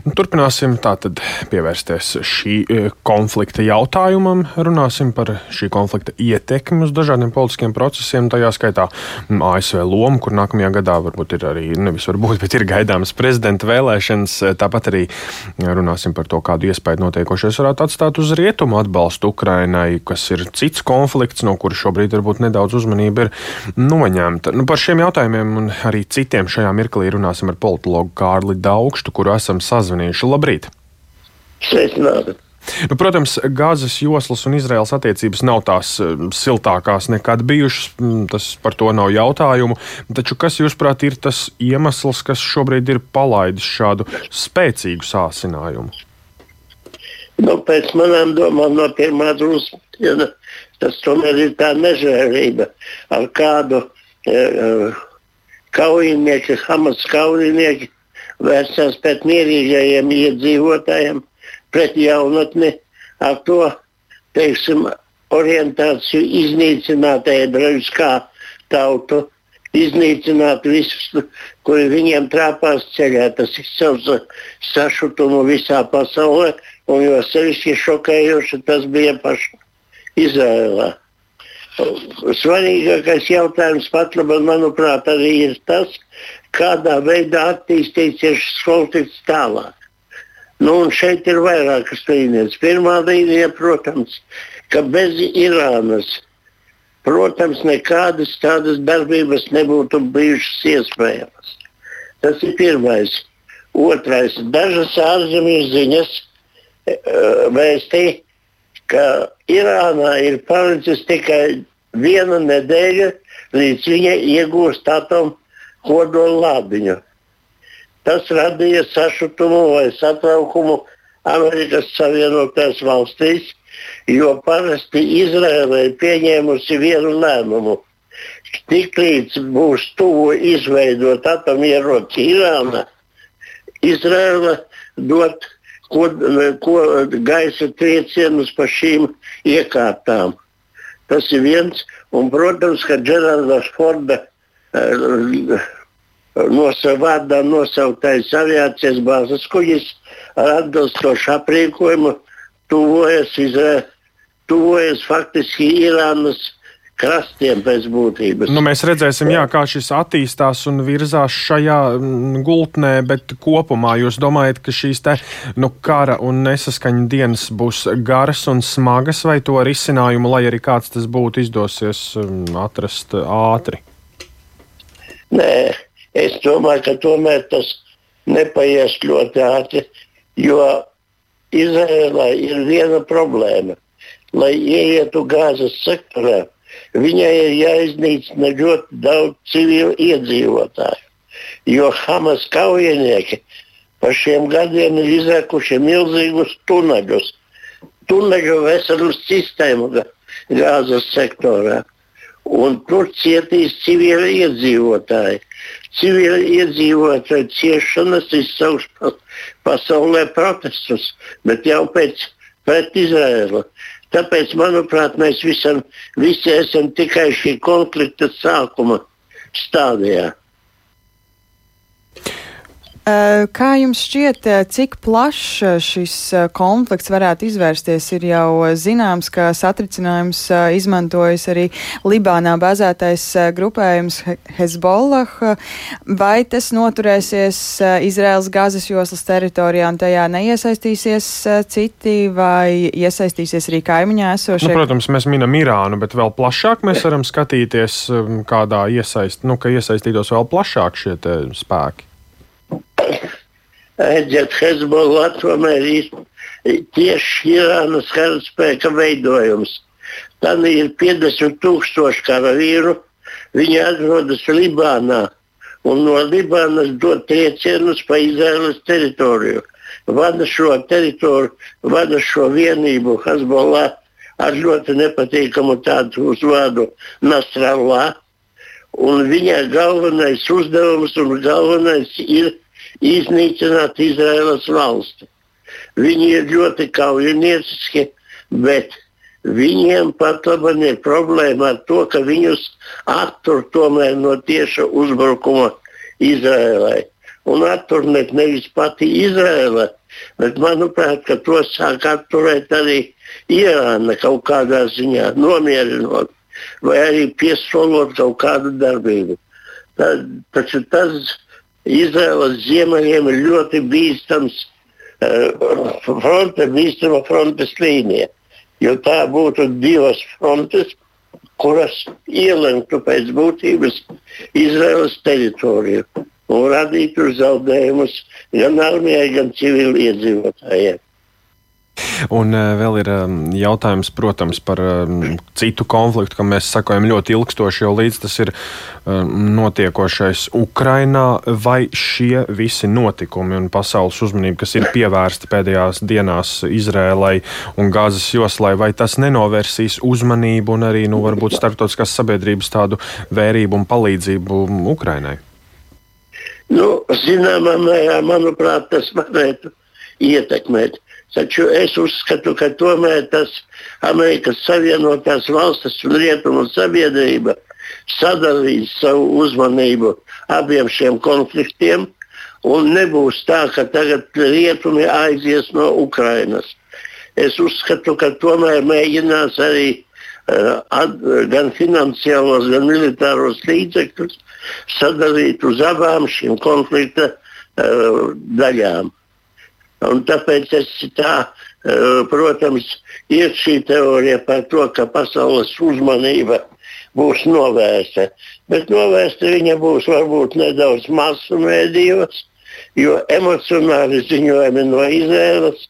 Nu, turpināsim tātad pievērsties šī e, konflikta jautājumam. Runāsim par šī konflikta ietekmi uz dažādiem politiskiem procesiem, tajā skaitā ASV lomu, kur nākamajā gadā varbūt ir arī, nevis varbūt, bet ir gaidāmas prezidenta vēlēšanas. Tāpat arī runāsim par to, kādu iespēju notiekošais varētu atstāt uz rietumu atbalstu Ukrainai, kas ir cits konflikts, no kura šobrīd varbūt nedaudz uzmanība ir noņemta. Nu, par šiem jautājumiem un arī citiem šajā mirklī runāsim ar politologu Kārli Daugštu, kuru esam sazinājušies sazvanījuši. Labrīt! Sveicināti! Nu, protams, Gāzes joslas un Izraels attiecības nav tās eh, siltākās nekad bijušas. Mm, tas par to nav jautājumu. Taču kas, jūsuprāt, ir tas iemesls, kas šobrīd ir palaidis šādu spēcīgu sāsinājumu? Nu, pēc manām domām, no pirmā drusku tas tomēr ir tā nežēlība, ar kādu e, kaujinieki, Hamas kaujinieki vērsās pret mierīgajiem iedzīvotājiem, pret jaunatni, ar to teiksim, orientāciju iznīcināt ebreļus kā tautu, iznīcināt visus, kuri viņiem trāpās ceļā. Tas ir savs sašutumu visā pasaulē, un jo sevišķi šokējoši tas bija paši Izrēlā. Svarīgākais jautājums pat labi, manuprāt, arī ir tas, kādā veidā attīstīsies šis konflikts tālāk. Nu, šeit ir vairākas līnijas. Pirmā līnija, protams, ka bez Irānas, protams, nekādas tādas darbības nebūtu bijušas iespējamas. Tas ir pirmais. Otrais, dažas ārzemju ziņas e, vēstīja, ka Irānā ir palicis tikai viena nedēļa, līdz viņa iegūst atomu kodola lādiņu. Tas radīja sašutumu vai satraukumu Amerikas Savienotajās valstīs, jo parasti Izraela ir pieņēmusi vienu lēmumu. Tiklīdz būs tuvu izveidot atomieroci Irāna, Izraela dot ko, ko, gaisa triecienus pa šīm iekārtām. Tas ir viens, un, protams, ka Džerardas Forda nosa, vārdā nosauktais aviācijas bāzes kuģis ar atbilstošu aprīkojumu tuvojas, izrē, tuvojas faktiski Irānas krastiem pēc būtības. Nu, mēs redzēsim, jā, kā šis attīstās un virzās šajā mm, gultnē, bet kopumā jūs domājat, ka šīs te, nu, kara un nesaskaņa dienas būs garas un smagas, vai to risinājumu, lai arī kāds tas būtu, izdosies mm, atrast ātri? Nē, es domāju, ka tomēr tas nepaies ļoti ātri, jo Izrēlā ir viena problēma. Lai ieietu gāzes sektorā, viņai ir jāiznīcina ļoti daudz civilu iedzīvotāju. Jo Hamas kaujinieki pa šiem gadiem ir izrekuši milzīgus tuneļus, tuneļu veselu sistēmu gāzes sektorā un tur cietīs civili iedzīvotāji. Civili iedzīvotāji ciešanas izsauks pasaulē protestus, bet jau pēc pret Izraēlu. Tāpēc, manuprāt, mēs visam, visi esam tikai šī konflikta sākuma stadijā. Eh, kā jums šķiet, eh, cik plašs eh, šis konflikts varētu izvērsties? Ir jau zināms, ka satricinājums izmantojas arī Libānā bazētais grupējums Hezbollah. Vai tas noturēsies Izraels gazas joslas teritorijā un tajā neiesaistīsies citi vai iesaistīsies arī kaimiņā esošie? Nu, protams, mēs minam Irānu, bet vēl plašāk mēs varam skatīties, kādā iesaist, nu, ka iesaistītos vēl plašāk šie spēki. Redziet, Hezbollah tomēr ir tieši Irānas karaspēka veidojums. Tad ir 50 tūkstoši karavīru, viņi atrodas Libānā un no Libānas dod triecienus pa Izraēlas teritoriju. Vada šo teritoriju, vada šo vienību Hezbollah ar ļoti nepatīkamu tādu uzvārdu Nasrallah. Un viņa galvenais uzdevums un galvenais ir iznīcināt Izraēlas valsti. Viņi ir ļoti kaujinieciski, bet viņiem pat labi ir problēma ar to, ka viņus attur tomēr no tieša uzbrukuma Izraēlai. un atturēt nevis pati Izraela, bet manuprāt, ka to sāk atturēt arī Irāna kaut kādā ziņā, nomierinot vai arī piesolot kaut kādu darbību. Tad, taču tas Izraēlas ziemeļiem ir ļoti bīstams uh, fronte, bīstama frontes līnija. Jo tā būtu divas frontes, kuras ielemtu pēc būtības Izraēlas teritoriju un radītu zaudējumus gan armijai, gan civiliedzīvotājiem. Un uh, vēl ir um, jautājums, protams, par um, citu konfliktu, kam mēs sakojam ļoti ilgstoši, jo līdz tas ir notiekošais Ukrainā. Vai šie visi notikumi un pasaules uzmanība, kas ir pievērsta pēdējās dienās Izrēlai un Gāzes joslai, vai tas nenovērsīs uzmanību un arī, nu, varbūt starptautiskās sabiedrības tādu vērību un palīdzību Ukrainai? Nu, zināmā mērā, manuprāt, tas varētu ietekmēt. Taču es uzskatu, ka tomēr tas Amerikas Savienotās valstis un Rietumu sabiedrība sadalīs savu uzmanību abiem šiem konfliktiem. Un nebūs tā, ka tagad rietumi aizies no Ukrainas. Es uzskatu, ka tomēr mēģinās arī uh, at, gan finansiālos, gan militāros līdzekļus sadalīt uz abām šīm konflikta uh, daļām. Un tāpēc es tā, eh, protams, ir šī teorija par to, ka pasaules uzmanība būs novērsta. Bet novērsta viņa būs varbūt nedaudz masu mēdījos, jo emocionāli ziņojumi no Izraēlas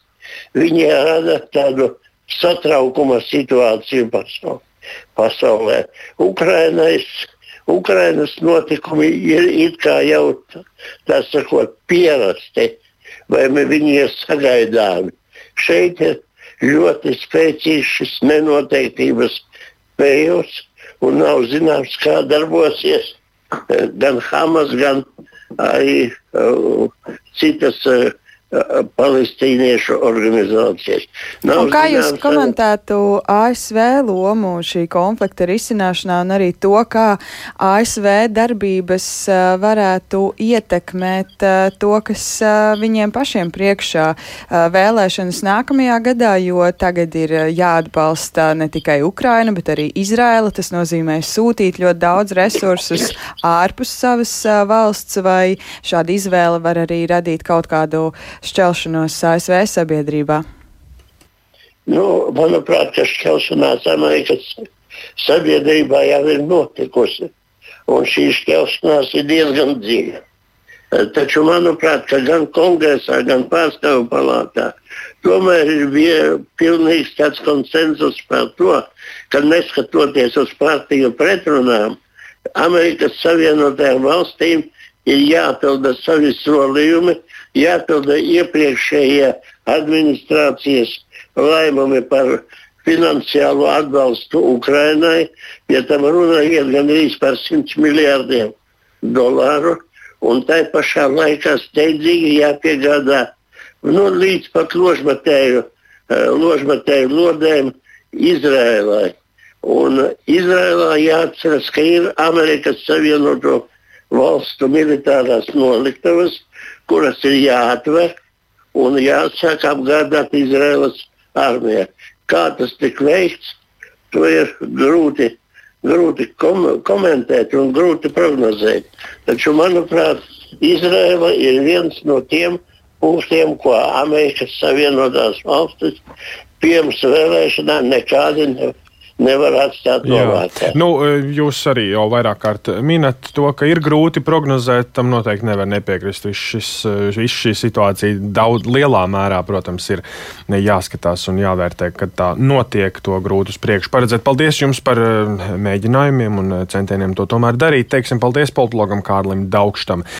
viņi rada tādu satraukuma situāciju pasaulē. Ukrainais, Ukrainas notikumi ir it kā jau tā sakot pierasti vai viņi ir sagaidāmi. Šeit ir ļoti spēcīgs šis nenoteiktības periods, un nav zināms, kā darbosies gan Hamas, gan arī uh, citas uh, palestīniešu organizācijas. Nav un kā jūs komentētu ASV lomu šī konflikta risināšanā un arī to, kā ASV darbības varētu ietekmēt to, kas viņiem pašiem priekšā vēlēšanas nākamajā gadā, jo tagad ir jāatbalsta ne tikai Ukraina, bet arī Izraela. Tas nozīmē sūtīt ļoti daudz resursus ārpus savas valsts, vai šāda izvēle var arī radīt kaut kādu šķelšanos ASV sabiedrībā? Nu, manuprāt, ka šķelšanās Amerikas sabiedrībā jau ir notikusi. Un šī šķelšanās ir diezgan dziļa. Taču, manuprāt, gan kongresā, gan pārstāvu palātā tomēr ir pilnīgs tāds konsensus par to, ka neskatoties uz partiju pretrunām, Amerikas Savienotajām valstīm ir jāpilda savi solījumi, jāpilda iepriekšējie administrācijas lēmumi par finansiālo atbalstu Ukrainai. Pie tam runa iet gandrīz par 100 miljārdiem dolāru. Un tai pašā laikā steidzīgi jāpiegādā nu, līdz pat ložmetēju, eh, ložmetēju lodēm Izrēlai. Un Izrēlā jāatceras, ka ir Amerikas Savienoto valstu militārās noliktavas, kuras ir jāatver un jāsāk apgādāt Izraēlas armijā. Kā tas tika veikts, to ir grūti, grūti kom komentēt un grūti prognozēt. Taču, manuprāt, Izraela ir viens no tiem punktiem, ko Amerikas Savienotās valstis pirms vēlēšanām nekādi nevar atstāt novārtā. Nu, jūs arī jau vairāk kārt minat to, ka ir grūti prognozēt. Tam noteikti nevar nepiekrist. Viss šis, viss šī situācija daudz lielā mērā, protams, ir jāskatās un jāvērtē, kad tā notiek. To grūti uz priekšu paredzēt. Paldies jums par mēģinājumiem un centieniem to tomēr darīt. Teiksim paldies politologam Kārlim Daugštam.